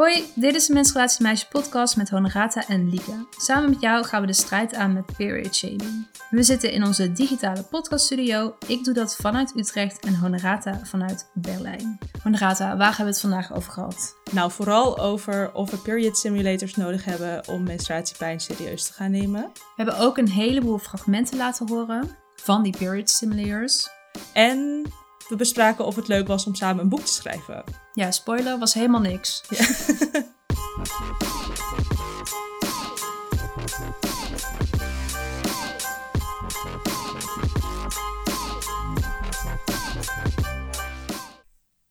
Hoi, dit is de Menstruatiemeisje podcast met Honorata en Lieke. Samen met jou gaan we de strijd aan met period shaming. We zitten in onze digitale podcaststudio. Ik doe dat vanuit Utrecht en Honorata vanuit Berlijn. Honorata, waar hebben we het vandaag over gehad? Nou, vooral over of we period simulators nodig hebben om menstruatiepijn serieus te gaan nemen. We hebben ook een heleboel fragmenten laten horen van die period simulators. En we bespraken of het leuk was om samen een boek te schrijven. Ja, spoiler, was helemaal niks. Ja.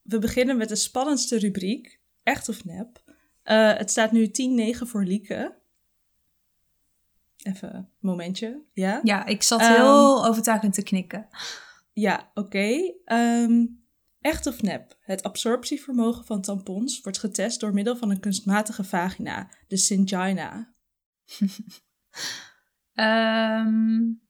We beginnen met de spannendste rubriek, echt of nep. Uh, het staat nu 10-9 voor Lieke. Even een momentje, ja? Ja, ik zat heel um, overtuigend te knikken. Ja, oké. Okay. Um, echt of nep? Het absorptievermogen van tampons wordt getest door middel van een kunstmatige vagina, de syngina. um,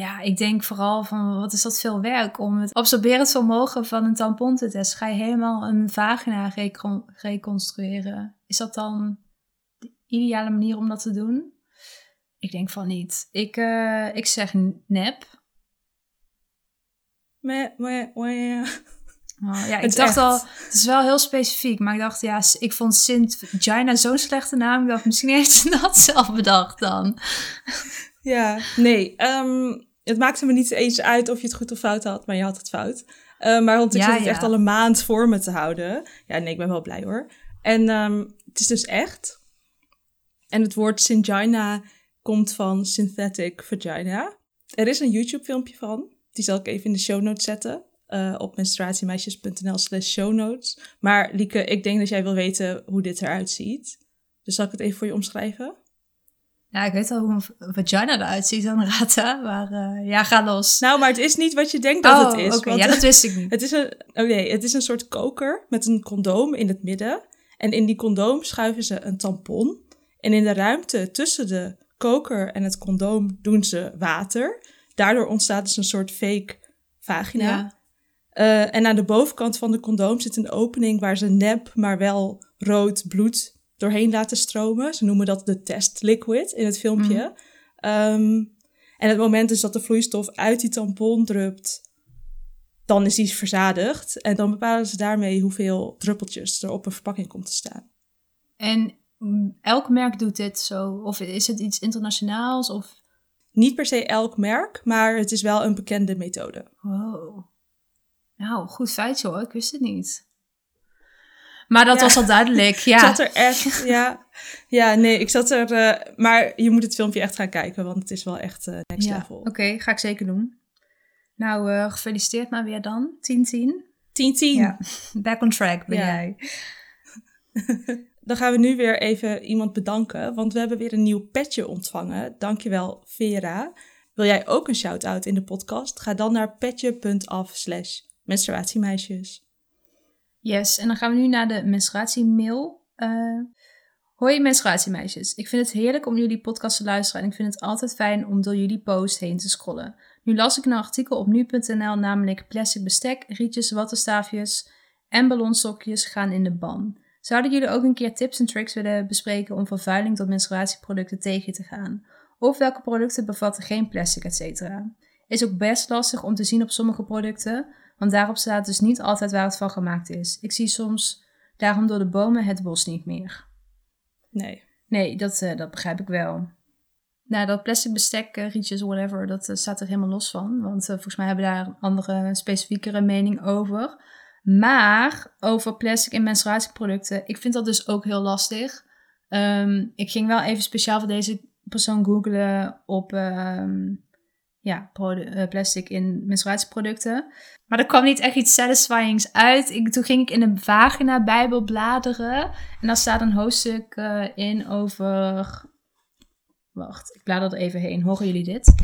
ja, ik denk vooral van wat is dat veel werk om het absorberend vermogen van een tampon te testen. Ga je helemaal een vagina recon reconstrueren? Is dat dan de ideale manier om dat te doen? Ik denk van niet. Ik, uh, ik zeg nep. Meh, meh, meh. Oh, ja, ik dacht al, het is wel heel specifiek, maar ik dacht, ja, ik vond Sint Gina zo'n slechte naam. Ik dacht, misschien heeft ze dat zelf bedacht dan. Ja, nee, um, het maakte me niet eens uit of je het goed of fout had, maar je had het fout. Uh, maar want ik ja, zat het ja. echt al een maand voor me te houden. Ja, nee, ik ben wel blij hoor. En um, het is dus echt. En het woord Syngina komt van synthetic vagina. Er is een YouTube filmpje van. Die zal ik even in de show notes zetten. Uh, op menstruatiemeisjes.nl slash show notes. Maar Lieke, ik denk dat jij wil weten hoe dit eruit ziet. Dus zal ik het even voor je omschrijven? Ja, ik weet al hoe een vagina eruit ziet aan Rata, maar uh, ja, ga los. Nou, maar het is niet wat je denkt dat oh, het is. Okay. Ja, dat wist ik niet. Het is, een, oh nee, het is een soort koker met een condoom in het midden. En in die condoom schuiven ze een tampon. En in de ruimte tussen de koker en het condoom doen ze water. Daardoor ontstaat dus een soort fake vagina. Ja. Uh, en aan de bovenkant van de condoom zit een opening waar ze nep, maar wel rood bloed doorheen laten stromen. Ze noemen dat de test liquid in het filmpje. Mm. Um, en het moment dus dat de vloeistof uit die tampon drupt, dan is die verzadigd. En dan bepalen ze daarmee hoeveel druppeltjes er op een verpakking komt te staan. En elk merk doet dit zo? Of is het iets internationaals? Of niet per se elk merk, maar het is wel een bekende methode. Wow. Nou, goed feitje hoor. Ik wist het niet. Maar dat was al duidelijk, ja. Ik zat er echt, ja. Ja, nee, ik zat er... Uh, maar je moet het filmpje echt gaan kijken, want het is wel echt uh, next ja. level. Oké, okay, ga ik zeker doen. Nou, uh, gefeliciteerd maar weer dan. 10-10. 10-10. Ja, back on track ben ja. jij. Dan gaan we nu weer even iemand bedanken, want we hebben weer een nieuw petje ontvangen. Dankjewel Vera. Wil jij ook een shout-out in de podcast? Ga dan naar petje.af slash menstruatiemeisjes. Yes, en dan gaan we nu naar de menstruatiemail. Uh, hoi menstruatiemeisjes. Ik vind het heerlijk om jullie podcast te luisteren en ik vind het altijd fijn om door jullie post heen te scrollen. Nu las ik een artikel op nu.nl, namelijk plastic bestek, rietjes, wattenstaafjes en ballonsokjes gaan in de ban. Zouden jullie ook een keer tips en tricks willen bespreken om vervuiling tot menstruatieproducten tegen te gaan? Of welke producten bevatten geen plastic, etc.? Is ook best lastig om te zien op sommige producten, want daarop staat dus niet altijd waar het van gemaakt is. Ik zie soms daarom door de bomen het bos niet meer. Nee. Nee, dat, uh, dat begrijp ik wel. Nou, dat plastic bestek, uh, rietjes, whatever, dat uh, staat er helemaal los van. Want volgens mij hebben we daar een andere, specifiekere mening over. Maar over plastic en menstruatieproducten, ik vind dat dus ook heel lastig. Um, ik ging wel even speciaal voor deze persoon googlen op um, ja, plastic in menstruatieproducten. Maar er kwam niet echt iets satisfyings uit. Ik, toen ging ik in een vagina bijbel bladeren. En daar staat een hoofdstuk uh, in over... Wacht, ik blader er even heen. Horen jullie dit?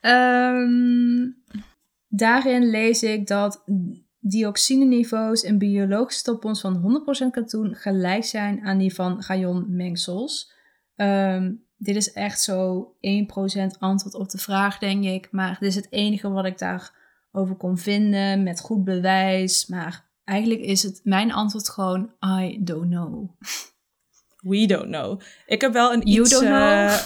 Um, Daarin lees ik dat dioxineniveaus in biologische tampons van 100% katoen gelijk zijn aan die van mengsels. Um, dit is echt zo 1% antwoord op de vraag, denk ik. Maar dit is het enige wat ik daarover kon vinden met goed bewijs. Maar eigenlijk is het mijn antwoord gewoon I don't know. We don't know. Ik heb wel een iets, eh,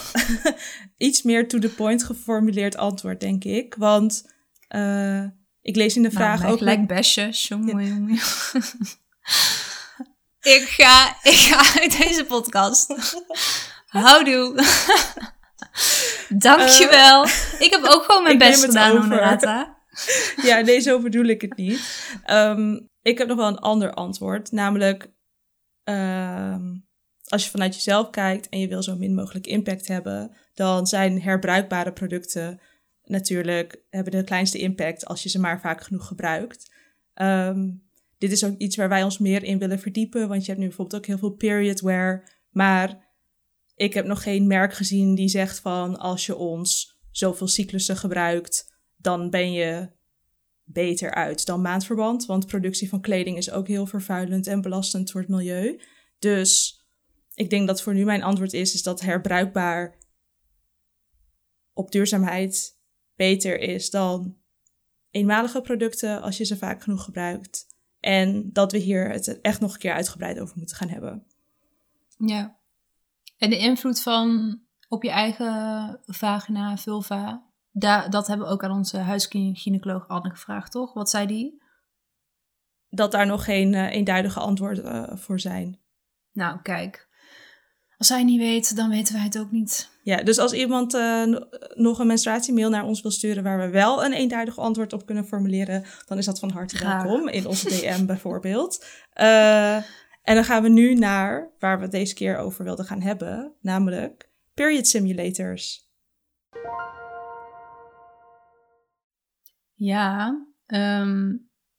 iets meer to the point geformuleerd antwoord, denk ik. Want eh, ik lees in de vraag nou, mij ook... gelijk besje. Jongen, jongen. ik, ga, ik ga uit deze podcast. Houdoe. Dankjewel. ik heb ook gewoon mijn best gedaan. Honorata. Ja, nee, zo bedoel ik het niet. Ehm, ik heb nog wel een ander antwoord. Namelijk, ehm, als je vanuit jezelf kijkt en je wil zo min mogelijk impact hebben, dan zijn herbruikbare producten natuurlijk, hebben de kleinste impact als je ze maar vaak genoeg gebruikt. Ehm, dit is ook iets waar wij ons meer in willen verdiepen, want je hebt nu bijvoorbeeld ook heel veel period wear, maar ik heb nog geen merk gezien die zegt van als je ons zoveel cyclussen gebruikt, dan ben je beter uit dan maandverband. Want productie van kleding is ook heel vervuilend en belastend voor het milieu. Dus ik denk dat voor nu mijn antwoord is, is dat herbruikbaar op duurzaamheid beter is dan eenmalige producten als je ze vaak genoeg gebruikt. En dat we hier het echt nog een keer uitgebreid over moeten gaan hebben. Ja. En de invloed van op je eigen vagina, vulva, da dat hebben we ook aan onze huisgynaecoloog Anne gevraagd, toch? Wat zei die? Dat daar nog geen eh, eenduidige antwoorden eh, voor zijn. Nou, kijk. Als hij niet weet, dan weten wij het ook niet. Ja, dus als iemand eh, no- nog een menstruatiemail naar ons wil sturen waar we wel een eenduidig antwoord op kunnen formuleren, dan is dat van harte Graag. welkom in onze DM bijvoorbeeld. Eh, en dan gaan we nu naar waar we het deze keer over wilden gaan hebben, namelijk period simulators. Ja, ehm,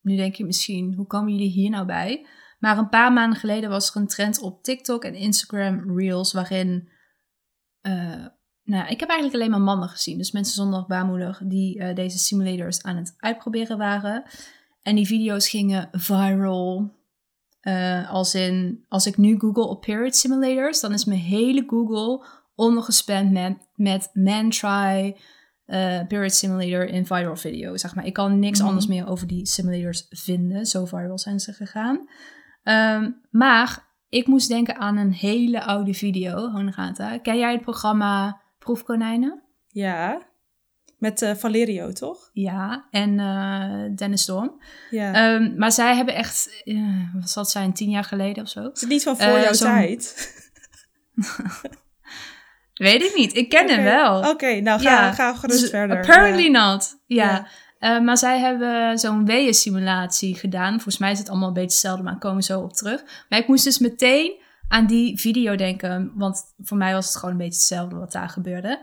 nu denk je misschien, hoe komen jullie hier nou bij? Maar een paar maanden geleden was er een trend op TikTok en Instagram Reels waarin... eh, nou, ik heb eigenlijk alleen maar mannen gezien. Dus mensen zonder baarmoeder die eh, deze simulators aan het uitproberen waren. En die video's gingen viral. Eh, als in, als ik nu google op period simulators, dan is mijn hele Google ondergespamd met, met man try, period simulator in viral video. Zeg maar. Ik kan niks Mhm. anders meer over die simulators vinden. Zo viral zijn ze gegaan. Ehm, maar ik moest denken aan een hele oude video, Honorata. Ken jij het programma Proefkonijnen? Ja, met eh, Valerio, toch? Ja, en eh, Dennis Storm. Ja. Ehm, maar zij hebben echt, eh, wat zal het zijn, tien jaar geleden of zo? is het niet van voor jouw tijd? Weet ik niet, ik ken hem wel. Oké, nou ga, Ja, ga gerust Dus verder. Apparently Ja. not. Ja. Eh, maar zij hebben zo'n weeën-simulatie gedaan. Volgens mij is het allemaal een beetje hetzelfde, maar komen we zo op terug. Maar ik moest dus meteen aan die video denken. Want voor mij was het gewoon een beetje hetzelfde wat daar gebeurde.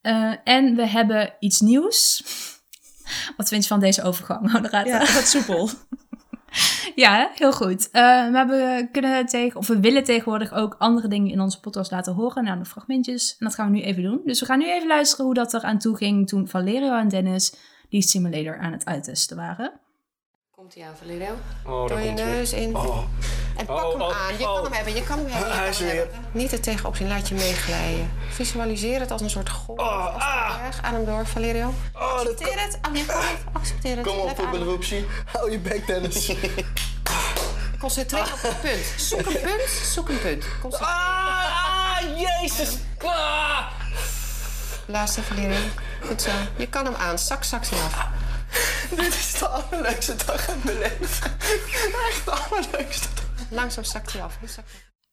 Eh, en we hebben iets nieuws. Wat vind je van deze overgang? Honorata? Ja, wat soepel. Ja, heel goed. Eh, maar we kunnen tegen, of we willen tegenwoordig ook andere dingen in onze podcast laten horen, namelijk fragmentjes. En dat gaan we nu even doen. Dus we gaan nu even luisteren hoe dat er aan toe ging toen Valerio en Dennis die simulator aan het uittesten waren. Komt hij aan, Valerio? Oh, Door je neus in. Oh. En pak Oh, hem oh, aan. Je oh. kan hem hebben, je kan hem hebben. je Hij kan is hem weer. hebben. Niet er tegenop zien, laat je meeglijden. Visualiseer het als een soort golf. Oh, ah. berg. Adem door, Valerio. Oh, dat Accepteer het. Oh, nee. Accepteer het. Kom op, poepelroepsie. Hou je bek, Dennis. Concentreer op het punt. Zoek een punt, zoek een punt. Ah, ah, jezus. Ah. Laatste, Valerio. Goed zo. Je kan hem aan. Zak, zak ze af. Dit is de allerleukste dag in mijn leven. Echt de allerleukste dag. Langzaam zakt hij af.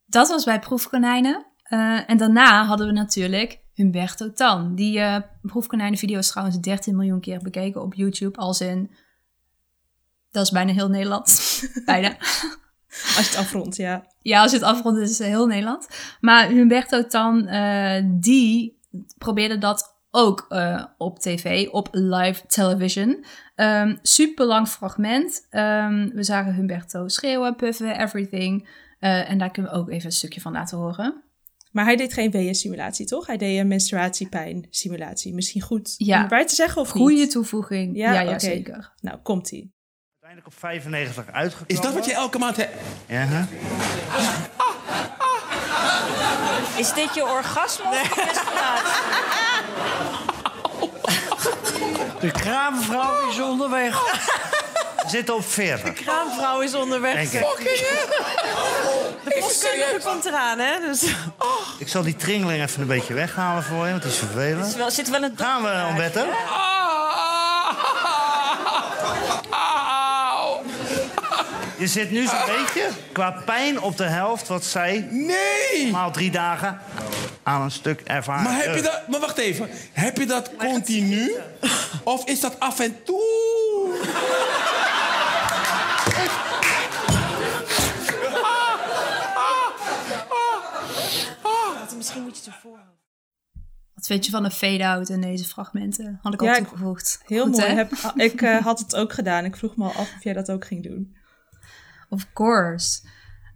Dat was bij Proefkonijnen. Eh, en daarna hadden we natuurlijk Humberto Tan. Die eh Proefkonijnen video is trouwens 13 miljoen keer bekeken op YouTube. Als in, dat is bijna heel Nederland. bijna. Als je het afrondt, ja. Ja, als je het afrondt is het heel Nederland. Maar Humberto Tan, eh, die probeerde dat ook eh, op tv, op live television. Ehm super lang fragment. Ehm, we zagen Humberto schreeuwen, puffen, everything. Eh, en daar kunnen we ook even een stukje van laten horen. Maar hij deed geen weeën-simulatie, toch? Hij deed een menstruatiepijn-simulatie. Misschien goed Ja. om erbij te zeggen of Goeie niet? toevoeging. Ja, Ja, zeker. Nou, komt-ie. Uiteindelijk op 95 uitgekomen. Is dat wat je elke maand hebt? Ja, hè? Is dit je orgasme of respiratie? De kraamvrouw is onderweg. zitten op 40. kraamvrouw is onderweg. Denk ik. De postkundige komt eraan, hè? Dus Ik zal die tringeling even een beetje weghalen voor je, want die is er vervelend. wel- zit wel een... Gaan we, Umberto? Je zit nu zo'n beetje qua pijn op de helft wat zij Nee! maal drie dagen aan een stuk ervaring. Maar heb je dat... Maar wacht even. Heb je dat continu? Of is dat af en toe? Misschien moet je het ervoor houden. Wat vind je van een fade-out in deze fragmenten? Had ik al Ja, toegevoegd. Heel Goed, mooi. Heb, ik eh, had het ook gedaan. Ik vroeg me al af of jij dat ook ging doen. Of course.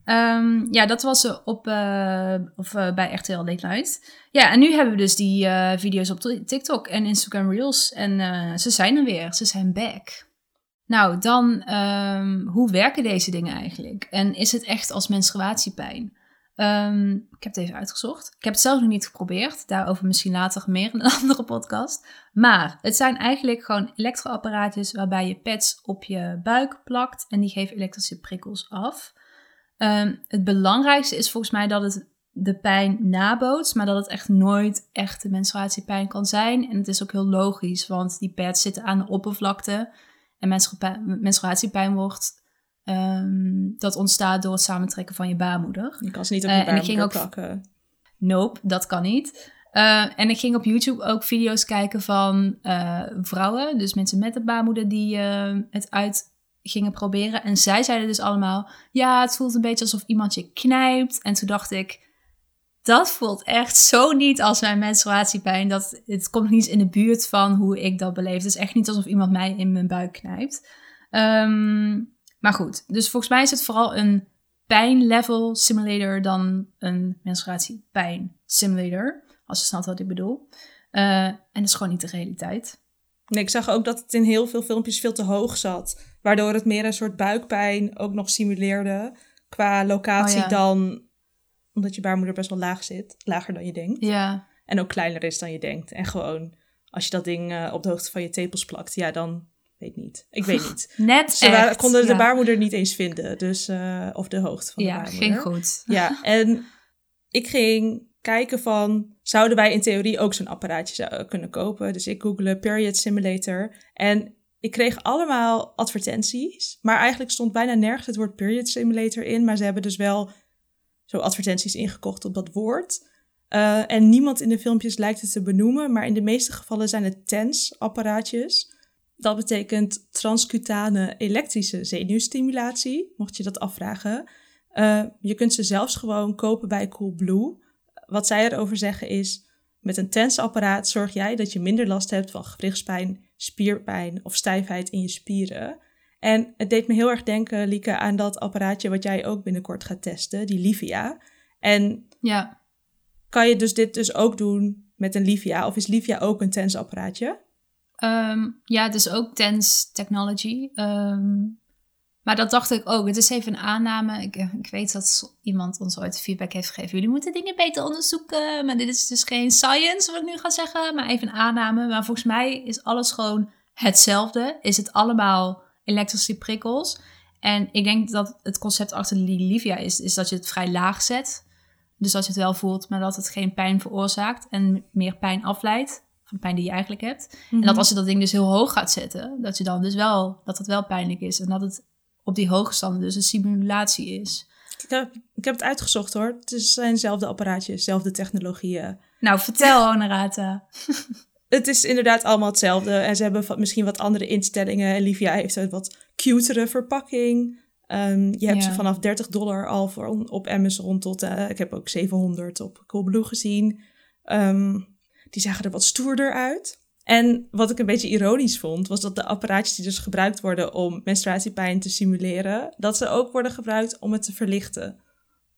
Ehm, ja, dat was op, eh, of, eh, bij RTL Late Night. Ja, en nu hebben we dus die eh, video's op TikTok en Instagram Reels. En ze zijn er weer. Ze zijn back. Nou, dan, ehm, hoe werken deze dingen eigenlijk? En is het echt als menstruatiepijn? Ehm, ik heb het even uitgezocht. Ik heb het zelf nog niet geprobeerd. Daarover misschien later meer in een andere podcast. Maar het zijn eigenlijk gewoon elektroapparaatjes waarbij je pads op je buik plakt en die geven elektrische prikkels af. Ehm, het belangrijkste is volgens mij dat het de pijn nabootst, maar dat het echt nooit echte menstruatiepijn kan zijn. En het is ook heel logisch, want die pads zitten aan de oppervlakte en menstrua- menstruatiepijn wordt, ehm, dat ontstaat door het samentrekken van je baarmoeder. Je kan ze niet op Eh, je en ik ging baarmoeder ook- plakken. Nope, dat kan niet. Eh, en ik ging op YouTube ook video's kijken van eh, vrouwen, dus mensen met een baarmoeder, die eh, het uit gingen proberen. En zij zeiden dus allemaal, ja, het voelt een beetje alsof iemand je knijpt. En toen dacht ik, dat voelt echt zo niet als mijn menstruatiepijn. Dat, het komt niet in de buurt van hoe ik dat beleef. Het is echt niet alsof iemand mij in mijn buik knijpt. Ehm, maar goed, dus volgens mij is het vooral een pijnlevel simulator dan een menstruatiepijn simulator. Als je snapt wat ik bedoel. Eh, en dat is gewoon niet de realiteit. Nee, ik zag ook dat het in heel veel filmpjes veel te hoog zat. Waardoor het meer een soort buikpijn ook nog simuleerde. Qua locatie Oh ja. dan... Omdat je baarmoeder best wel laag zit. Lager dan je denkt. Ja, En ook kleiner is dan je denkt. En gewoon, als je dat ding eh, op de hoogte van je tepels plakt... Ja, dan... Weet niet. Ik weet niet. net Ze waren- echt. konden de ja. baarmoeder niet eens vinden. Dus, eh, of de hoogte van de Ja, baarmoeder. ging goed. Ja, en ik ging kijken van... Zouden wij in theorie ook zo'n apparaatje zou- kunnen kopen? Dus ik googelde Period Simulator. En ik kreeg allemaal advertenties. Maar eigenlijk stond bijna nergens het woord Period Simulator in. Maar ze hebben dus wel zo advertenties ingekocht op dat woord. Eh, en niemand in de filmpjes lijkt het te benoemen. Maar in de meeste gevallen zijn het TENS-apparaatjes. Dat betekent transcutane elektrische zenuwstimulatie, mocht je dat afvragen. Eh, je kunt ze zelfs gewoon kopen bij Coolblue. Wat zij erover zeggen is, met een TENS-apparaat zorg jij dat je minder last hebt van gewrichtspijn, spierpijn of stijfheid in je spieren. En het deed me heel erg denken, Lieke, aan dat apparaatje wat jij ook binnenkort gaat testen, die Livia. En Ja. kan je dus dit dus ook doen met een Livia? Of is Livia ook een TENS-apparaatje? Ehm, ja, het is ook Tense Technology. Ehm, maar dat dacht ik ook. Het is even een aanname. Ik, ik weet dat iemand ons ooit feedback heeft gegeven. Jullie moeten dingen beter onderzoeken. Maar dit is dus geen science, wat ik nu ga zeggen. Maar even een aanname. Maar volgens mij is alles gewoon hetzelfde. Is het allemaal elektrische prikkels. En ik denk dat het concept achter Livia is, is dat je het vrij laag zet. Dus dat je het wel voelt, maar dat het geen pijn veroorzaakt. En meer pijn afleidt. Van pijn die je eigenlijk hebt. En dat als je dat ding dus heel hoog gaat zetten, dat je dan dus wel, dat het wel pijnlijk is. En dat het op die hoge standen dus een simulatie is. Ik heb, ik heb het uitgezocht hoor. Het is- zijn dezelfde apparaatjes, dezelfde technologieën. Nou, vertel Honorata. Het is inderdaad allemaal hetzelfde. En ze hebben misschien wat andere instellingen. En Livia heeft een wat cutere verpakking. Ehm, je hebt Ja. ze vanaf 30 dollar al voor, op Amazon tot... eh, ik heb ook 700 op Coolblue gezien. Ehm, die zagen er wat stoerder uit. En wat ik een beetje ironisch vond, was dat de apparaatjes die dus gebruikt worden om menstruatiepijn te simuleren, dat ze ook worden gebruikt om het te verlichten.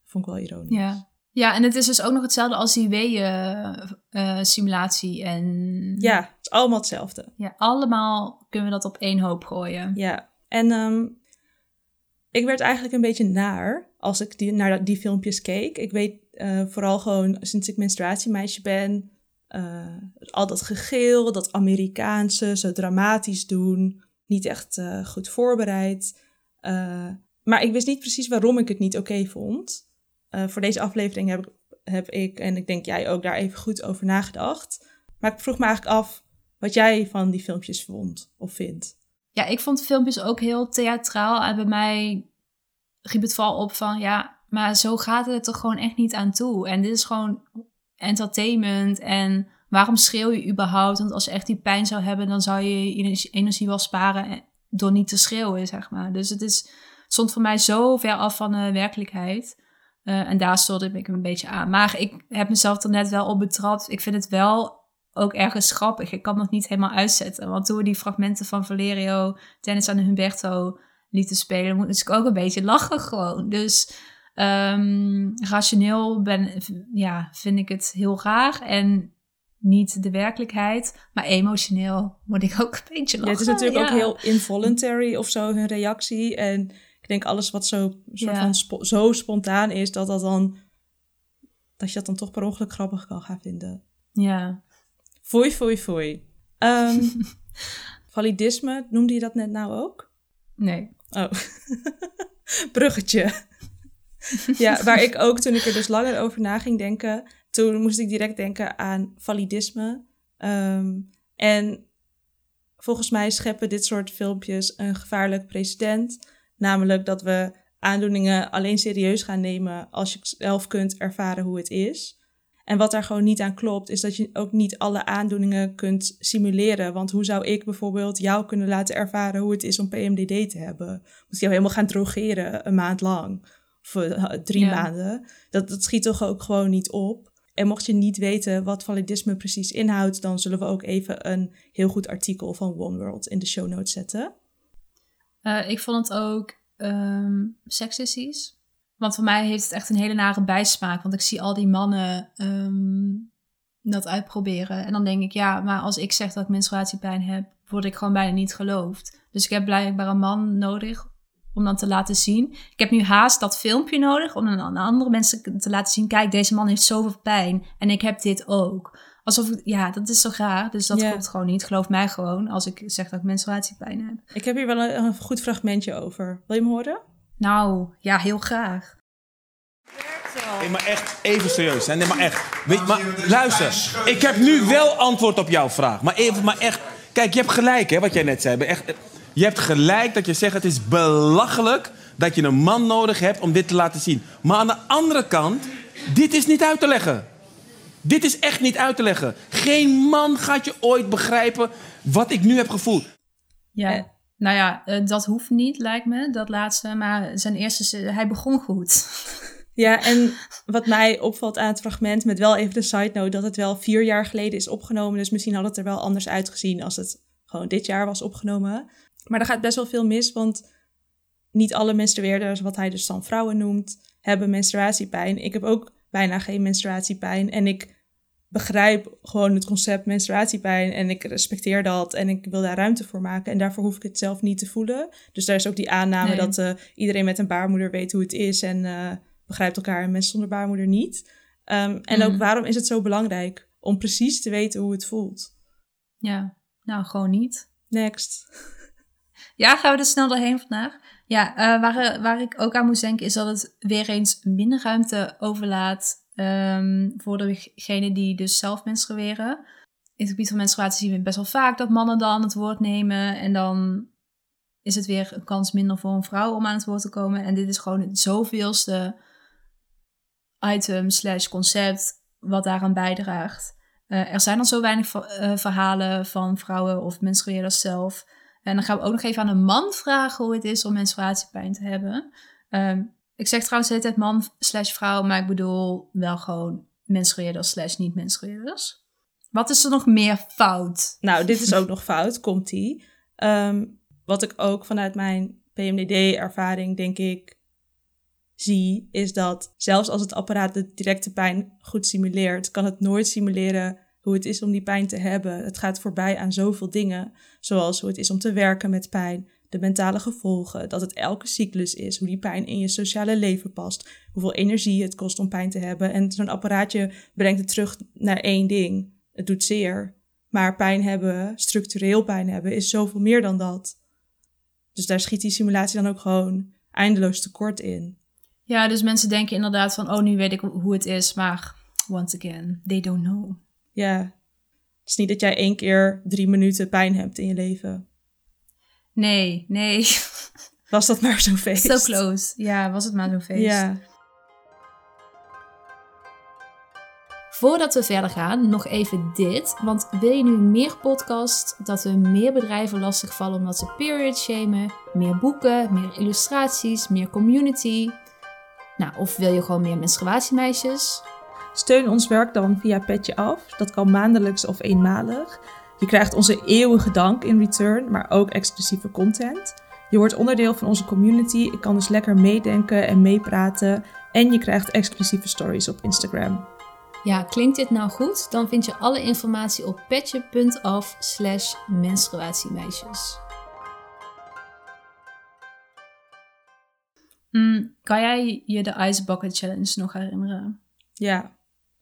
Vond ik wel ironisch. Ja. Ja, en het is dus ook nog hetzelfde als die W-simulatie. en Ja, het is allemaal hetzelfde. ja, allemaal kunnen we dat op één hoop gooien. Ja, en ehm, ik werd eigenlijk een beetje naar als ik die, naar die filmpjes keek. Ik weet eh, vooral gewoon sinds ik menstruatiemeisje ben, eh, al dat gegeel, dat Amerikaanse, zo dramatisch doen. niet echt eh, goed voorbereid. Eh, maar ik wist niet precies waarom ik het niet oké vond. Voor deze aflevering heb ik, heb ik, en ik denk jij ook, daar even goed over nagedacht. Maar ik vroeg me eigenlijk af wat jij van die filmpjes vond of vindt. Ja, ik vond filmpjes ook heel theatraal. En bij mij riep het vooral op van, ja, maar zo gaat het er toch gewoon echt niet aan toe. En dit is gewoon entertainment. En waarom schreeuw je überhaupt? Want als je echt die pijn zou hebben, dan zou je je energie wel sparen door niet te schreeuwen, zeg maar. Dus het is, stond voor mij zo ver af van de werkelijkheid. Eh, en daar stoorde ik me een beetje aan. Maar ik heb mezelf er net wel op betrapt. Ik vind het wel ook ergens grappig. Ik kan het niet helemaal uitzetten. Want toen we die fragmenten van Valerio, Dennis en Humberto lieten spelen, moest ik ook een beetje lachen gewoon. Dus ehm, rationeel ben, ja, vind ik het heel raar. En niet de werkelijkheid. Maar emotioneel moet ik ook een beetje lachen. Ja, het is natuurlijk Ja. ook heel involuntary of zo, hun reactie. En ik denk alles wat zo, soort Ja. van spo- zo spontaan is, dat, dat, dan, dat je dat dan toch per ongeluk grappig kan gaan vinden. Ja. Foei, foei, foei. Ehm, validisme, noemde je dat net nou ook? Nee. Oh, bruggetje. ja, waar ik ook toen ik er dus langer over na ging denken, toen moest ik direct denken aan validisme. Ehm, en volgens mij scheppen dit soort filmpjes een gevaarlijk precedent. Namelijk dat we aandoeningen alleen serieus gaan nemen als je zelf kunt ervaren hoe het is. En wat daar gewoon niet aan klopt, is dat je ook niet alle aandoeningen kunt simuleren. Want hoe zou ik bijvoorbeeld jou kunnen laten ervaren hoe het is om PMDD te hebben? Moet ik jou helemaal gaan drogeren een maand lang? Of eh, drie Ja. maanden? Dat, dat schiet toch ook gewoon niet op? En mocht je niet weten wat validisme precies inhoudt, dan zullen we ook even een heel goed artikel van One World in de show notes zetten. Eh, ik vond het ook ehm seksistisch. Want voor mij heeft het echt een hele nare bijsmaak. Want ik zie al die mannen ehm, dat uitproberen. En dan denk ik, ja, maar als ik zeg dat ik menstruatiepijn heb, word ik gewoon bijna niet geloofd. Dus ik heb blijkbaar een man nodig om dan te laten zien. Ik heb nu haast dat filmpje nodig om aan aan andere mensen te laten zien. Kijk, deze man heeft zoveel pijn en ik heb dit ook. Alsof, ik- ja, dat is zo raar. Dus dat Ja. klopt gewoon niet. Geloof mij gewoon als ik zeg dat ik menstruatiepijn heb. Ik heb hier wel een, een goed fragmentje over. Wil je hem horen? Nou, ja, heel graag. Nee, maar echt, even serieus. Hè? Nee, maar echt. Weet, maar luister, ik heb nu wel antwoord op jouw vraag. Maar even, maar echt. Kijk, je hebt gelijk, hè, wat jij net zei. Echt, je hebt gelijk dat je zegt: het is belachelijk dat je een man nodig hebt om dit te laten zien. Maar aan de andere kant, dit is niet uit te leggen. Dit is echt niet uit te leggen. Geen man gaat je ooit begrijpen wat ik nu heb gevoeld. Ja. Eh. nou ja, eh, dat hoeft niet, lijkt me, dat laatste. Maar zijn eerste, hij begon goed. Ja, en wat mij opvalt aan het fragment, met wel even de side note, dat het wel vier jaar geleden is opgenomen. Dus misschien had het er wel anders uitgezien als het gewoon dit jaar was opgenomen. Maar er gaat best wel veel mis, want niet alle menstrueerders, wat hij dus dan vrouwen noemt, hebben menstruatiepijn. Ik heb ook bijna geen menstruatiepijn en ik begrijp gewoon het concept menstruatiepijn en ik respecteer dat en ik wil daar ruimte voor maken en daarvoor hoef ik het zelf niet te voelen. Dus daar is ook die aanname Nee. dat eh, iedereen met een baarmoeder weet hoe het is en eh, begrijpt elkaar en mensen zonder baarmoeder niet. Ehm, en ook Mhm. waarom is het zo belangrijk om precies te weten hoe het voelt? Ja, nou, gewoon niet. Next. Ja, gaan we er snel doorheen vandaag? Ja, eh, waar, waar ik ook aan moest denken is dat het weer eens minder ruimte overlaat ehm, voor degenen die dus zelf menstrueren. In het gebied van menstruatie zien we best wel vaak dat mannen dan het woord nemen en dan is het weer een kans minder voor een vrouw om aan het woord te komen. En dit is gewoon het zoveelste item slash concept wat daaraan bijdraagt. Eh, er zijn al zo weinig eh, verhalen van vrouwen of menstrueerders zelf. En dan gaan we ook nog even aan een man vragen hoe het is om menstruatiepijn te hebben. Ehm, ik zeg trouwens de man slash vrouw, maar ik bedoel wel gewoon menstrueerders slash niet menstrueerders. Wat is er nog meer fout? Nou, dit is ook nog fout, komt-ie. Ehm, wat ik ook vanuit mijn PMDD-ervaring, denk ik, zie, is dat zelfs als het apparaat de directe pijn goed simuleert, kan het nooit simuleren hoe het is om die pijn te hebben. Het gaat voorbij aan zoveel dingen, zoals hoe het is om te werken met pijn, de mentale gevolgen, dat het elke cyclus is, hoe die pijn in je sociale leven past, hoeveel energie het kost om pijn te hebben. En zo'n apparaatje brengt het terug naar één ding. Het doet zeer. Maar pijn hebben, structureel pijn hebben, is zoveel meer dan dat. Dus daar schiet die simulatie dan ook gewoon eindeloos tekort in. Ja, dus mensen denken inderdaad van, oh, nu weet ik hoe het is, maar once again, they don't know. Ja, het is niet dat jij één keer drie minuten pijn hebt in je leven. Nee, nee. Was dat maar zo'n feest? So close. Ja, was het maar zo'n feest. Ja. Voordat we verder gaan, nog even dit. Want wil je nu meer podcast, dat we meer bedrijven lastigvallen omdat ze period shamen, meer boeken, meer illustraties, meer community? Nou, of wil je gewoon meer menstruatiemeisjes? Steun ons werk dan via Petje Af. Dat kan maandelijks of eenmalig. Je krijgt onze eeuwige dank in return, maar ook exclusieve content. Je wordt onderdeel van onze community. Ik kan dus lekker meedenken en meepraten. En je krijgt exclusieve stories op Instagram. Ja, klinkt dit nou goed? Dan vind je alle informatie op petje.af slash menstruatiemeisjes. Mm, kan jij je de Ice Bucket Challenge nog herinneren? Ja,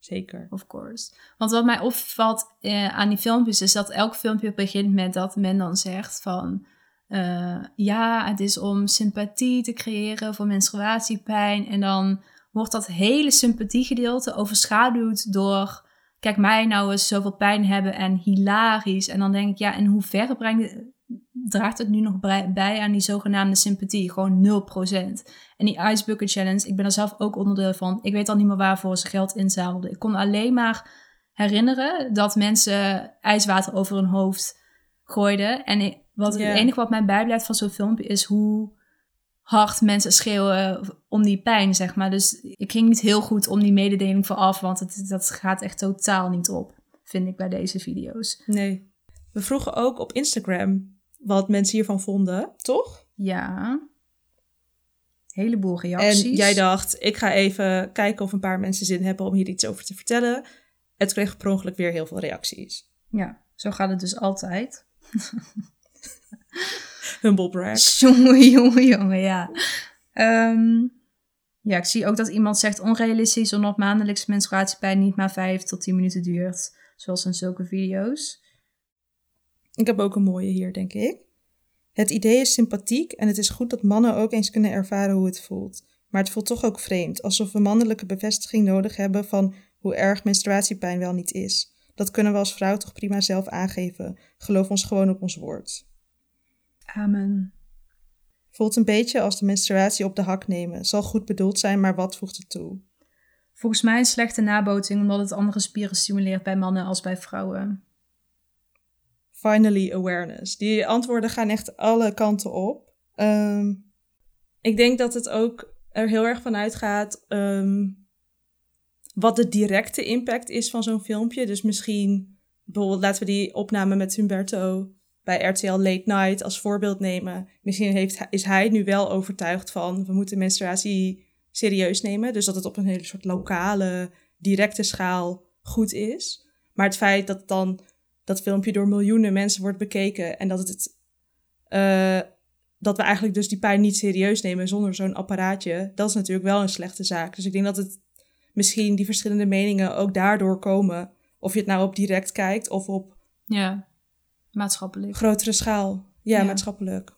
zeker. Of course. Want wat mij opvalt eh, aan die filmpjes is dat elk filmpje begint met dat men dan zegt van... eh, ja, het is om sympathie te creëren voor menstruatiepijn. En dan wordt dat hele sympathiegedeelte overschaduwd door... Kijk, mij nou eens zoveel pijn hebben en hilarisch. En dan denk ik, ja, in hoeverre brengt, draagt het nu nog bij aan die zogenaamde sympathie? Gewoon 0%. En die Ice Bucket Challenge, ik ben er zelf ook onderdeel van. Ik weet al niet meer waarvoor ze geld inzamelden. Ik kon alleen maar herinneren dat mensen ijswater over hun hoofd gooiden. En ik- wat, het enige wat mij bijblijft van zo'n filmpje is hoe hard mensen schreeuwen om die pijn, zeg maar. Dus ik ging niet heel goed om die mededeling vooraf, want het, dat gaat echt totaal niet op, vind ik bij deze video's. Nee. We vroegen ook op Instagram wat mensen hiervan vonden, toch? Ja. Heleboel reacties. En jij dacht, ik ga even kijken of een paar mensen zin hebben om hier iets over te vertellen. Het kreeg per ongeluk weer heel veel reacties. Ja, zo gaat het dus altijd. Humble brag. Jongen, jongen, jongen, ja. Ehm, ja, ik zie ook dat iemand zegt onrealistisch omdat maandelijks menstruatiepijn niet maar 5 tot 10 minuten duurt. Zoals in zulke video's. Ik heb ook een mooie hier, denk ik. Het idee is sympathiek en het is goed dat mannen ook eens kunnen ervaren hoe het voelt. Maar het voelt toch ook vreemd, alsof we mannelijke bevestiging nodig hebben van hoe erg menstruatiepijn wel niet is. Dat kunnen we als vrouw toch prima zelf aangeven. Geloof ons gewoon op ons woord. Amen. Voelt een beetje als de menstruatie op de hak nemen. Zal goed bedoeld zijn, maar wat voegt het toe? Volgens mij een slechte naboting omdat het andere spieren stimuleert bij mannen als bij vrouwen. Finally awareness. Die antwoorden gaan echt alle kanten op. Ehm, ik denk dat het ook er heel erg van uitgaat ehm, wat de directe impact is van zo'n filmpje. Dus misschien, bijvoorbeeld laten we die opname met Humberto bij RTL Late Night als voorbeeld nemen. Misschien heeft, is hij nu wel overtuigd van we moeten menstruatie serieus nemen. Dus dat het op een hele soort lokale, directe schaal goed is. Maar het feit dat dan dat filmpje door miljoenen mensen wordt bekeken en dat het eh, dat we eigenlijk dus die pijn niet serieus nemen zonder zo'n apparaatje, dat is natuurlijk wel een slechte zaak. Dus ik denk dat het misschien die verschillende meningen ook daardoor komen. Of je het nou op direct kijkt of op Ja, maatschappelijk. grotere schaal. Ja, Ja. maatschappelijk.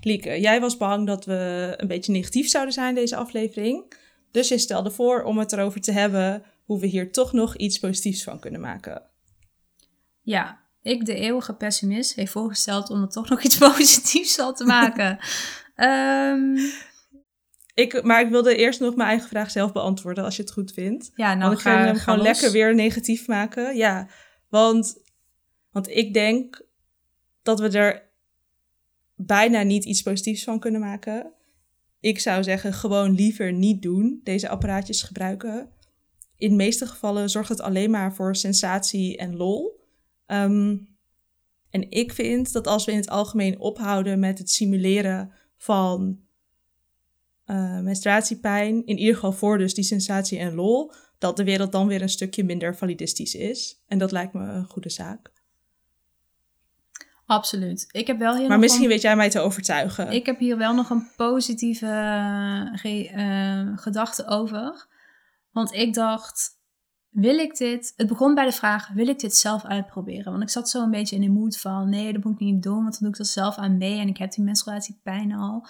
Lieke, jij was bang dat we een beetje negatief zouden zijn deze aflevering. Dus je stelde voor om het erover te hebben hoe we hier toch nog iets positiefs van kunnen maken. Ja, ik, de eeuwige pessimist, heeft voorgesteld om er toch nog iets positiefs van te maken. Ehm, Ik, maar ik wilde eerst nog mijn eigen vraag zelf beantwoorden, als je het goed vindt. ja, nou want ik ga, hem gewoon los. lekker weer negatief maken. Ja, want, want ik denk dat we er bijna niet iets positiefs van kunnen maken. Ik zou zeggen, gewoon liever niet doen, deze apparaatjes gebruiken. In de meeste gevallen zorgt het alleen maar voor sensatie en lol. Ehm, en ik vind dat als we in het algemeen ophouden met het simuleren van eh, menstruatiepijn, in ieder geval voor dus die sensatie en lol, dat de wereld dan weer een stukje minder validistisch is. En dat lijkt me een goede zaak. Absoluut. Ik heb wel heel Maar misschien een- weet jij mij te overtuigen. Ik heb hier wel nog een positieve eh, eh, gedachte over. Want ik dacht, wil ik dit? Het begon bij de vraag, wil ik dit zelf uitproberen? Want ik zat zo een beetje in de moed van, nee, dat moet ik niet doen, want dan doe ik dat zelf aan mee en ik heb die menstruatiepijn al.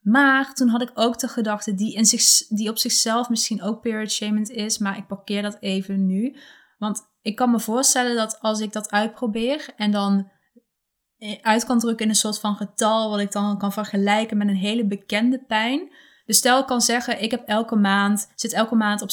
Maar toen had ik ook de gedachte die, in zich, die op zichzelf misschien ook period shaming is, maar ik parkeer dat even nu. Want ik kan me voorstellen dat als ik dat uitprobeer en dan uit kan drukken in een soort van getal, wat ik dan kan vergelijken met een hele bekende pijn. Dus stel ik kan zeggen, ik heb elke maand, zit elke maand op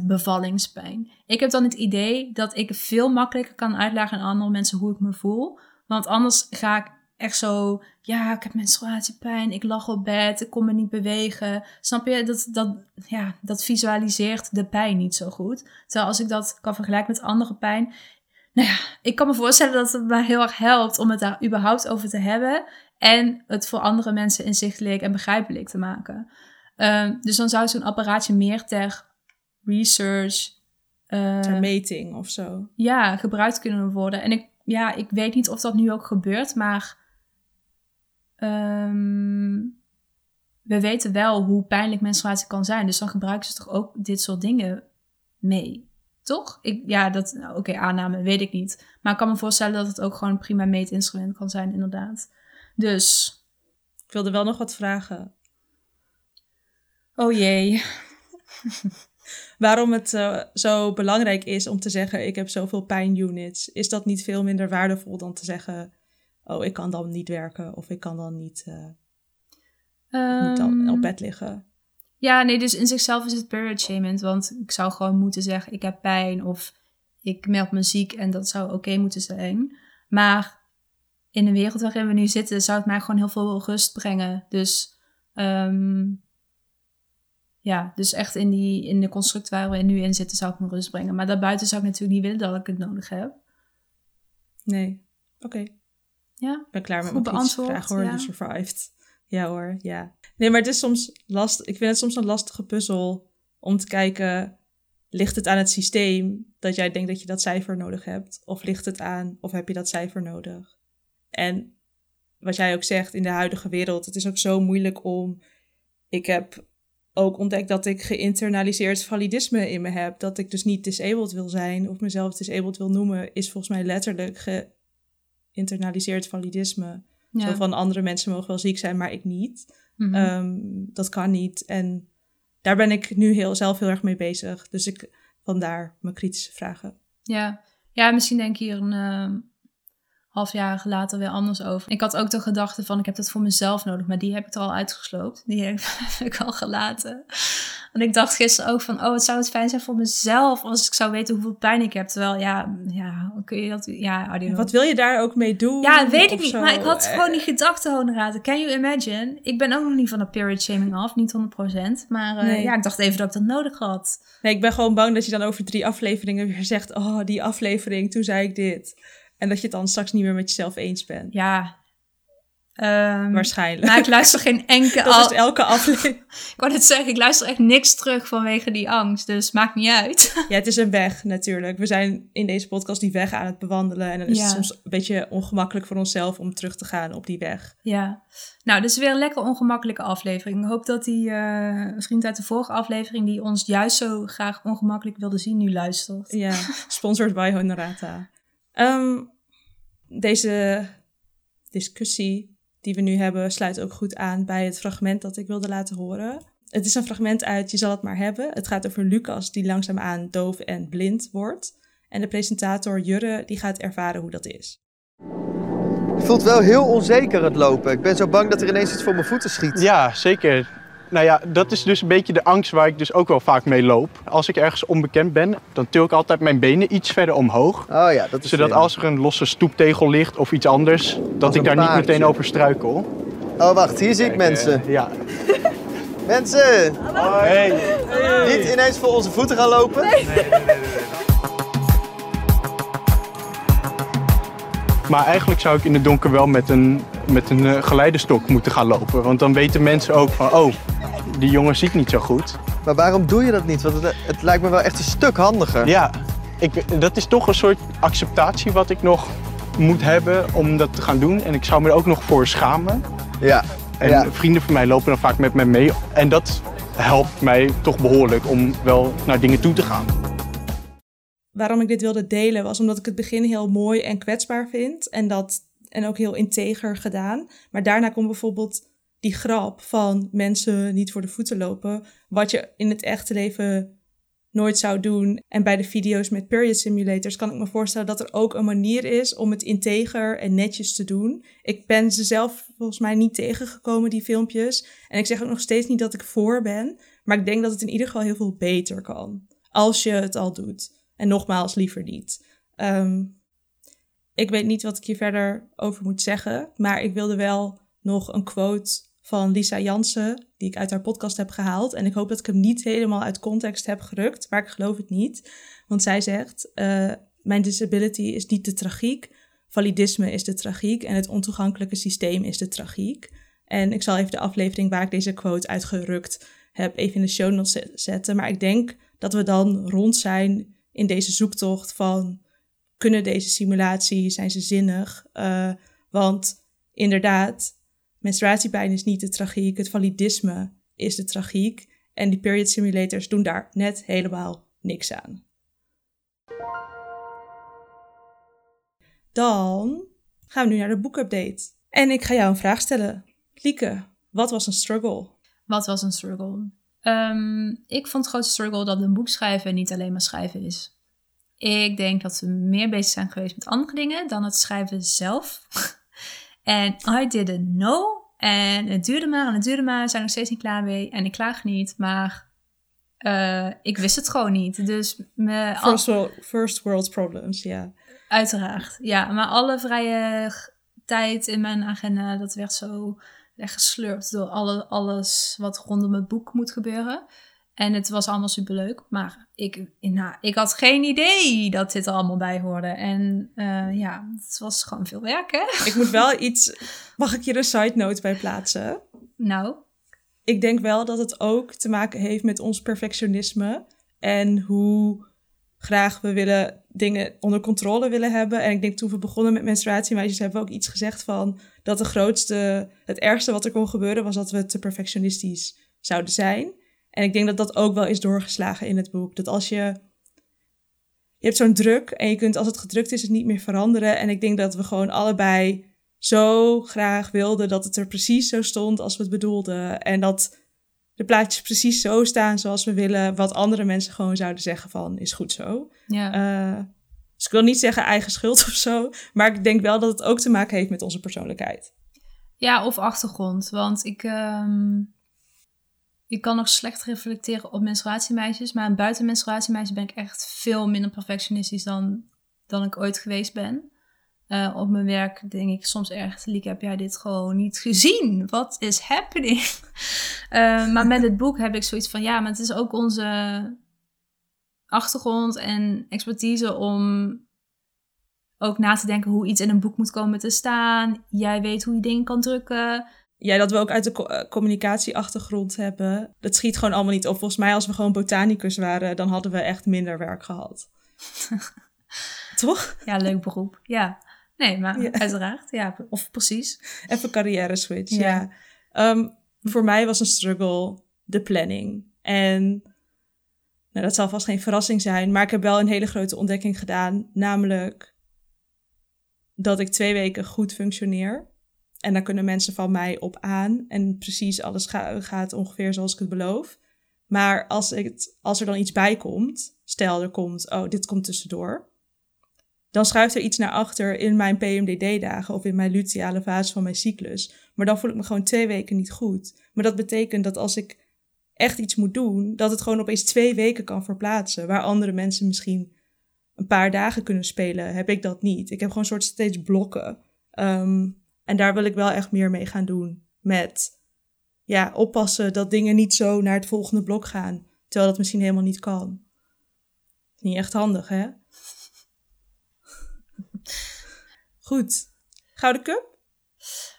6% bevallingspijn. Ik heb dan het idee dat ik veel makkelijker kan uitleggen aan andere mensen hoe ik me voel. Want anders ga ik echt zo, ja, ik heb menstruatiepijn, ik lag op bed, ik kon me niet bewegen. Snap je? Dat, dat, ja, dat visualiseert de pijn niet zo goed. Terwijl als ik dat kan vergelijken met andere pijn, nou ja, ik kan me voorstellen dat het me heel erg helpt om het daar überhaupt over te hebben. En het voor andere mensen inzichtelijk en begrijpelijk te maken. Ehm, dus dan zou zo'n apparaatje meer ter research. uh, Ter meting of zo. ja, gebruikt kunnen worden. En ik, ja, ik weet niet of dat nu ook gebeurt, maar ehm, we weten wel hoe pijnlijk menstruatie kan zijn. Dus dan gebruiken ze toch ook dit soort dingen mee. Toch? Ik, ja, dat, nou, oké, aanname, weet ik niet. Maar ik kan me voorstellen dat het ook gewoon een prima meetinstrument kan zijn, inderdaad. Dus, Ik wilde wel nog wat vragen. oh jee. Waarom het eh, zo belangrijk is om te zeggen: ik heb zoveel pijnunits. Is dat niet veel minder waardevol dan te zeggen: oh, ik kan dan niet werken of ik kan dan niet, eh, moet dan Ehm, op bed liggen? Ja, nee, dus in zichzelf is het period shaming. Want ik zou gewoon moeten zeggen, ik heb pijn of ik meld me ziek en dat zou oké moeten zijn. Maar in de wereld waarin we nu zitten, zou het mij gewoon heel veel rust brengen. Dus ehm, ja, dus echt in, die, in de construct waar we nu in zitten, zou het me rust brengen. Maar daarbuiten zou ik natuurlijk niet willen dat ik het nodig heb. Nee. Oké. Ja, Ik ben klaar met mijn beantwoord, vraag hoor. ja. You survived. Ja hoor, ja. Nee, maar het is soms lastig. Ik vind het soms een lastige puzzel om te kijken... ligt het aan het systeem dat jij denkt dat je dat cijfer nodig hebt? Of ligt het aan, of heb je dat cijfer nodig? En wat jij ook zegt, in de huidige wereld... het is ook zo moeilijk om... Ik heb ook ontdekt dat ik geïnternaliseerd validisme in me heb. Dat ik dus niet disabled wil zijn of mezelf disabled wil noemen... is volgens mij letterlijk geïnternaliseerd validisme. ja. Zo van andere mensen mogen wel ziek zijn, maar ik niet. Mhm. Ehm, dat kan niet. En daar ben ik nu heel, zelf heel erg mee bezig. Dus ik, vandaar mijn kritische vragen. Ja. ja, misschien denk ik hier een ehm, jaar later weer anders over. Ik had ook de gedachte van, ik heb dat voor mezelf nodig, maar die heb ik er al uitgesloopt. Die heb ik al gelaten. En ik dacht gisteren ook van, oh, het zou het fijn zijn voor mezelf als ik zou weten hoeveel pijn ik heb. Terwijl, ja, ja kun je dat... Ja. Wat wil je daar ook mee doen? Ja, weet ik niet. zo? Maar ik had Eh, gewoon die gedachten gewoon raden. Can you imagine? Ik ben ook nog niet van de period shaming af, niet 100%. Maar eh, Nee. ja, ik dacht even dat ik dat nodig had. Nee, ik ben gewoon bang dat je dan over drie afleveringen weer zegt... Oh, die aflevering, toen zei ik dit. En dat je het dan straks niet meer met jezelf eens bent. Ja. Ehm, Waarschijnlijk. maar ik luister geen enkele... dat al- is elke aflevering. Ik wou net zeggen, ik luister echt niks terug vanwege die angst. Dus maakt niet uit. Ja, het is een weg natuurlijk. We zijn in deze podcast die weg aan het bewandelen. En dan is Ja. het soms een beetje ongemakkelijk voor onszelf om terug te gaan op die weg. Ja. Nou, dit is weer een lekker ongemakkelijke aflevering. Ik hoop dat die eh, vriend uit de vorige aflevering... die ons juist zo graag ongemakkelijk wilde zien, nu luistert. Ja, sponsored by Honorata. Ehm, deze discussie die we nu hebben sluit ook goed aan bij het fragment dat ik wilde laten horen. Het is een fragment uit Je zal het maar hebben. Het gaat over Lucas die langzaamaan doof en blind wordt. En de presentator Jurre die gaat ervaren hoe dat is. Het voelt wel heel onzeker het lopen. Ik ben zo bang dat er ineens iets voor mijn voeten schiet. Ja, zeker. Nou ja, dat is dus een beetje de angst waar ik dus ook wel vaak mee loop. Als ik ergens onbekend ben, dan til ik altijd mijn benen iets verder omhoog. Oh ja, dat is Zodat slim. als er een losse stoeptegel ligt of iets anders, dat ik daar niet meteen over struikel. Oh wacht, hier zie ik mensen. Eh, ja. Mensen! Hey. Niet ineens voor onze voeten gaan lopen. Maar eigenlijk zou ik in het donker wel met een, met een eh, geleidestok moeten gaan lopen. Want dan weten mensen ook van, oh, die jongen ziet niet zo goed. Maar waarom doe je dat niet? Want het, het lijkt me wel echt een stuk handiger. Ja, ik, dat is toch een soort acceptatie wat ik nog moet hebben om dat te gaan doen. En ik zou me er ook nog voor schamen. Ja. En Ja. vrienden van mij lopen dan vaak met me mee. En dat helpt mij toch behoorlijk om wel naar dingen toe te gaan. waarom ik dit wilde delen was omdat ik het begin heel mooi en kwetsbaar vind. En, dat, en ook heel integer gedaan. Maar daarna komt bijvoorbeeld die grap van mensen niet voor de voeten lopen. Wat je in het echte leven nooit zou doen. En bij de video's met period simulators kan ik me voorstellen dat er ook een manier is om het integer en netjes te doen. Ik ben ze zelf volgens mij niet tegengekomen, die filmpjes. En ik zeg ook nog steeds niet dat ik voor ben. Maar ik denk dat het in ieder geval heel veel beter kan. Als je het al doet. En nogmaals, liever niet. Ehm, ik weet niet wat ik hier verder over moet zeggen. Maar ik wilde wel nog een quote van Lisa Jansen, die ik uit haar podcast heb gehaald. En ik hoop dat ik hem niet helemaal uit context heb gerukt, maar ik geloof het niet. Want zij zegt: uh, Mijn disability is niet de tragiek, validisme is de tragiek en het ontoegankelijke systeem is de tragiek. En ik zal even de aflevering waar ik deze quote uitgerukt heb, even in de show notes zetten. Maar ik denk dat we dan rond zijn in deze zoektocht van kunnen deze simulaties, zijn ze zinnig? Uh, want inderdaad, menstruatiepijn is niet de tragiek, het validisme is de tragiek. En die period simulators doen daar net helemaal niks aan. Dan gaan we nu naar de boekupdate. En ik ga jou een vraag stellen. Lieke, wat was een struggle? Wat was een struggle? Um, ik vond het grootste struggle dat een boek schrijven niet alleen maar schrijven is. Ik denk dat we meer bezig zijn geweest met andere dingen dan het schrijven zelf. En I didn't know. En het duurde maar en het duurde maar. We zijn nog steeds niet klaar mee. En ik klaag niet, maar uh, ik wist het gewoon niet. Dus me, first, world, first world problems, ja. Uiteraard, ja. Maar alle vrije tijd in mijn agenda, dat werd zo weggeslurpt door alle, alles wat rondom het boek moet gebeuren. En het was allemaal superleuk. Maar ik, nou, ik had geen idee dat dit er allemaal bij hoorde. En uh, ja, het was gewoon veel werk, hè? Ik moet wel iets... Mag ik hier een side note bij plaatsen? Nou? Ik denk wel dat het ook te maken heeft met ons perfectionisme. En hoe graag we willen dingen onder controle willen hebben. En ik denk toen we begonnen met menstruatiemeisjes hebben we ook iets gezegd van... dat de grootste, het ergste wat er kon gebeuren was dat we te perfectionistisch zouden zijn. En ik denk dat dat ook wel is doorgeslagen in het boek. Dat als je. Je hebt zo'n druk en je kunt als het gedrukt is het niet meer veranderen. En ik denk dat we gewoon allebei zo graag wilden dat het er precies zo stond als we het bedoelden. En dat de plaatjes precies zo staan zoals we willen. Wat andere mensen gewoon zouden zeggen van is goed zo. Ja. Uh, dus ik wil niet zeggen eigen schuld of zo. Maar ik denk wel dat het ook te maken heeft met onze persoonlijkheid. Ja, of achtergrond. Want ik. Um ik kan nog slecht reflecteren op menstruatiemeisjes. Maar buiten menstruatiemeisjes ben ik echt veel minder perfectionistisch dan, dan ik ooit geweest ben. Uh, op mijn werk denk ik soms echt, Liek, heb jij dit gewoon niet gezien? Wat is happening? uh, maar met het boek heb ik zoiets van, ja, maar het is ook onze achtergrond en expertise om ook na te denken hoe iets in een boek moet komen te staan. Jij weet hoe je dingen kan drukken. Ja, dat we ook uit de uh, communicatieachtergrond hebben. Dat schiet gewoon allemaal niet op. Volgens mij, als we gewoon botanicus waren, dan hadden we echt minder werk gehad. Toch? Ja, leuk beroep. Ja. Nee, maar uiteraard. Ja, of precies. Even carrière switch, ja. ja. Um, voor mij was een struggle de planning. En nou, dat zal vast geen verrassing zijn, maar ik heb wel een hele grote ontdekking gedaan. Namelijk dat ik twee weken goed functioneer. En daar kunnen mensen van mij op aan. En precies alles gaat ongeveer zoals ik het beloof. Maar als, het, als er dan iets bij komt, stel er komt, oh, dit komt tussendoor. Dan schuift er iets naar achter in mijn PMDD-dagen of in mijn luteale fase van mijn cyclus. Maar dan voel ik me gewoon twee weken niet goed. Maar dat betekent dat als ik echt iets moet doen, dat het gewoon opeens twee weken kan verplaatsen. Waar andere mensen misschien een paar dagen kunnen spelen, heb ik dat niet. Ik heb gewoon soort steeds blokken. Um, en daar wil ik wel echt meer mee gaan doen. Met ja, oppassen dat dingen niet zo naar het volgende blok gaan. Terwijl dat misschien helemaal niet kan. Niet echt handig, hè? Goed. Gouden Cup?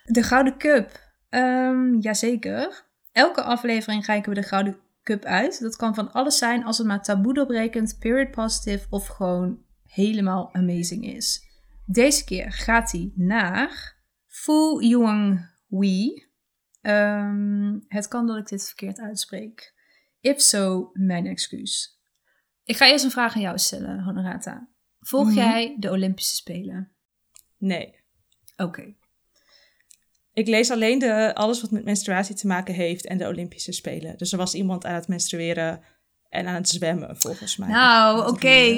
De Gouden Cup. Um, jazeker. Elke aflevering reiken we de Gouden Cup uit. Dat kan van alles zijn als het maar taboe doorbrekend, period positive of gewoon helemaal amazing is. Deze keer gaat hij naar Fu Yuang Wei. Um, het kan dat ik dit verkeerd uitspreek. If so, mijn excuus. Ik ga eerst een vraag aan jou stellen, Honorata. Volg Mhm. jij de Olympische Spelen? Nee. Oké. Ik lees alleen de, alles wat met menstruatie te maken heeft en de Olympische Spelen. Dus er was iemand aan het menstrueren en aan het zwemmen, volgens mij. Nou, oké.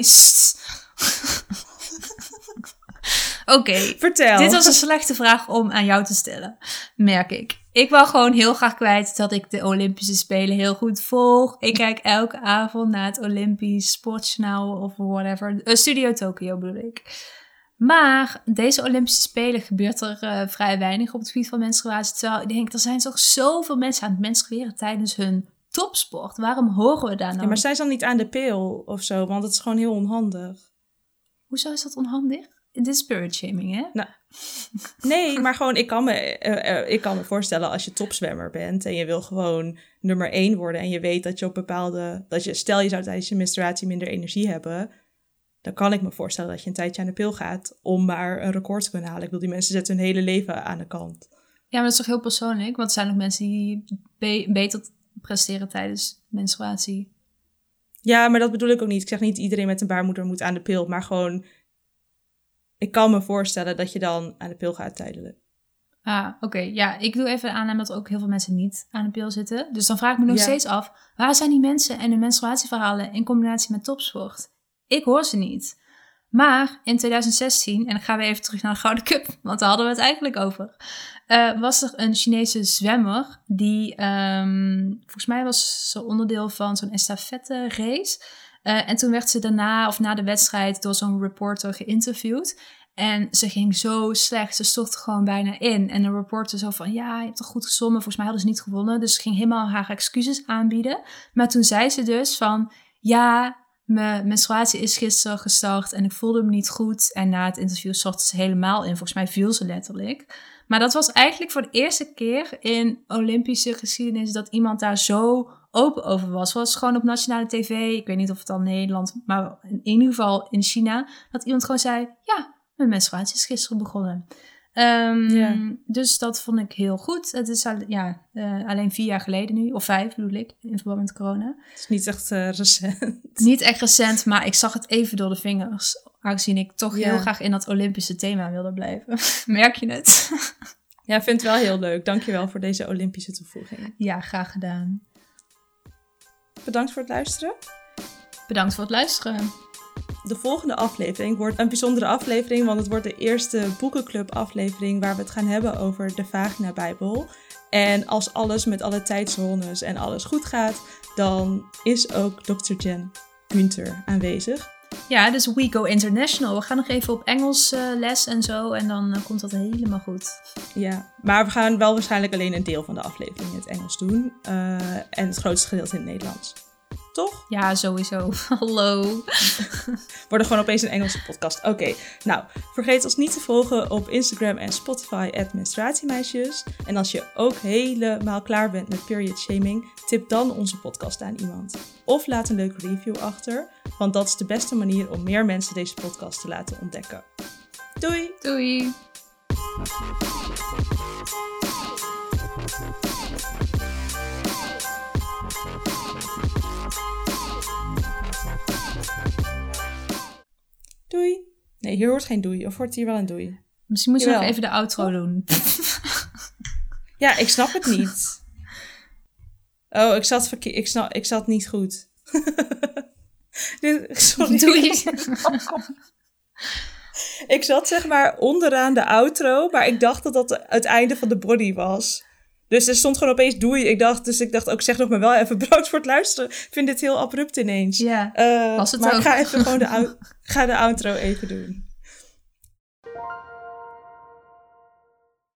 Oké. Vertel. Dit was een slechte vraag om aan jou te stellen, merk ik. Ik wil gewoon heel graag kwijt dat ik de Olympische Spelen heel goed volg. Ik kijk elke avond naar het Olympisch Sportjournaal of whatever. Eh, Studio Tokyo bedoel ik. Maar deze Olympische Spelen gebeurt er eh, vrij weinig op het gebied van menstruatie. Terwijl ik denk, er zijn toch zoveel mensen aan het menstrueren tijdens hun topsport. Waarom horen we daar nou? Ja, maar zijn ze dan niet aan de pil of zo? Want het is gewoon heel onhandig. Hoezo is dat onhandig? Dit is spirit shaming, hè? Nou, nee, maar gewoon, ik kan, me, eh, eh, ik kan me voorstellen als je topzwemmer bent en je wil gewoon nummer één worden en je weet dat je op bepaalde, dat je, stel je zou tijdens je menstruatie minder energie hebben, dan kan ik me voorstellen dat je een tijdje aan de pil gaat om maar een record te kunnen halen. Ik bedoel, die mensen zetten hun hele leven aan de kant. Ja, maar dat is toch heel persoonlijk? Want er zijn ook mensen die be- beter presteren tijdens menstruatie. Ja, maar dat bedoel ik ook niet. Ik zeg niet iedereen met een baarmoeder moet aan de pil, maar gewoon, ik kan me voorstellen dat je dan aan de pil gaat tijdelijk. Ah, oké. Ja, ik doe even aan dat ook heel veel mensen niet aan de pil zitten. Dus dan vraag ik me nog Ja. steeds af, waar zijn die mensen en hun menstruatieverhalen in combinatie met topsport? Ik hoor ze niet. Maar in 2016, en dan gaan we even terug naar de Gouden Cup, want daar hadden we het eigenlijk over. eh, was er een Chinese zwemmer die, ehm, volgens mij was ze onderdeel van zo'n estafette race. Eh, en toen werd ze daarna, of na de wedstrijd, door zo'n reporter geïnterviewd. En ze ging zo slecht. Ze stortte gewoon bijna in. En de reporter zo van, ja, je hebt toch goed gezongen. Volgens mij hadden ze niet gewonnen. Dus ze ging helemaal haar excuses aanbieden. Maar toen zei ze dus van, ja, mijn menstruatie is gisteren gestart en ik voelde me niet goed. En na het interview stortte ze helemaal in. Volgens mij viel ze letterlijk. Maar dat was eigenlijk voor de eerste keer in Olympische geschiedenis dat iemand daar zo open over was. Was gewoon op nationale tv. Ik weet niet of het dan Nederland, maar in ieder geval in China. Dat iemand gewoon zei, ja, mijn menstruatie is gisteren begonnen. Ehm, Ja. Dus dat vond ik heel goed. Het is al, ja, eh, alleen vier jaar geleden nu, of vijf bedoel ik, in verband met corona. Het is niet echt eh, recent. Niet echt recent, maar ik zag het even door de vingers. Aangezien ik toch Ja. heel graag in dat Olympische thema wilde blijven. Merk je het? Ja, ik vind het wel heel leuk. Dankjewel voor deze Olympische toevoeging. ja, graag gedaan. Bedankt voor het luisteren. Bedankt voor het luisteren. De volgende aflevering wordt een bijzondere aflevering, want het wordt de eerste boekenclub aflevering waar we het gaan hebben over de Vagina Bijbel. En als alles met alle tijdzones en alles goed gaat, dan is ook Dr. Jen Günther aanwezig. Ja, dus we go international. We gaan nog even op Engels eh, les en zo. En dan eh, komt dat helemaal goed. Ja, maar we gaan wel waarschijnlijk alleen een deel van de aflevering in het Engels doen. eh, en het grootste gedeelte in het Nederlands. Toch? Ja, sowieso. Hallo. Worden gewoon opeens een Engelse podcast. Oké, nou, vergeet ons niet te volgen op Instagram en Spotify, at menstruatiemeisjes. En als je ook helemaal klaar bent met period shaming, tip dan onze podcast aan iemand. Of laat een leuke review achter, want dat is de beste manier om meer mensen deze podcast te laten ontdekken. Doei! Doei. Doei! Nee, hier hoort geen doei. Of hoort hier wel een doei? Misschien moeten we nog even de outro doen. Ja, ik snap het niet. Oh, ik zat, verkeer- ik snap, ik zat niet goed. Sorry. Doei. Ik zat zeg maar onderaan de outro, maar ik dacht dat dat het einde van de body was. Dus er stond gewoon opeens doei. Ik dacht, dus ik dacht ook, zeg nog maar wel even bedankt voor het luisteren. Ik vind dit heel abrupt ineens. Ja, Eh, was het maar ook. ik ga even gewoon de, ga de outro even doen.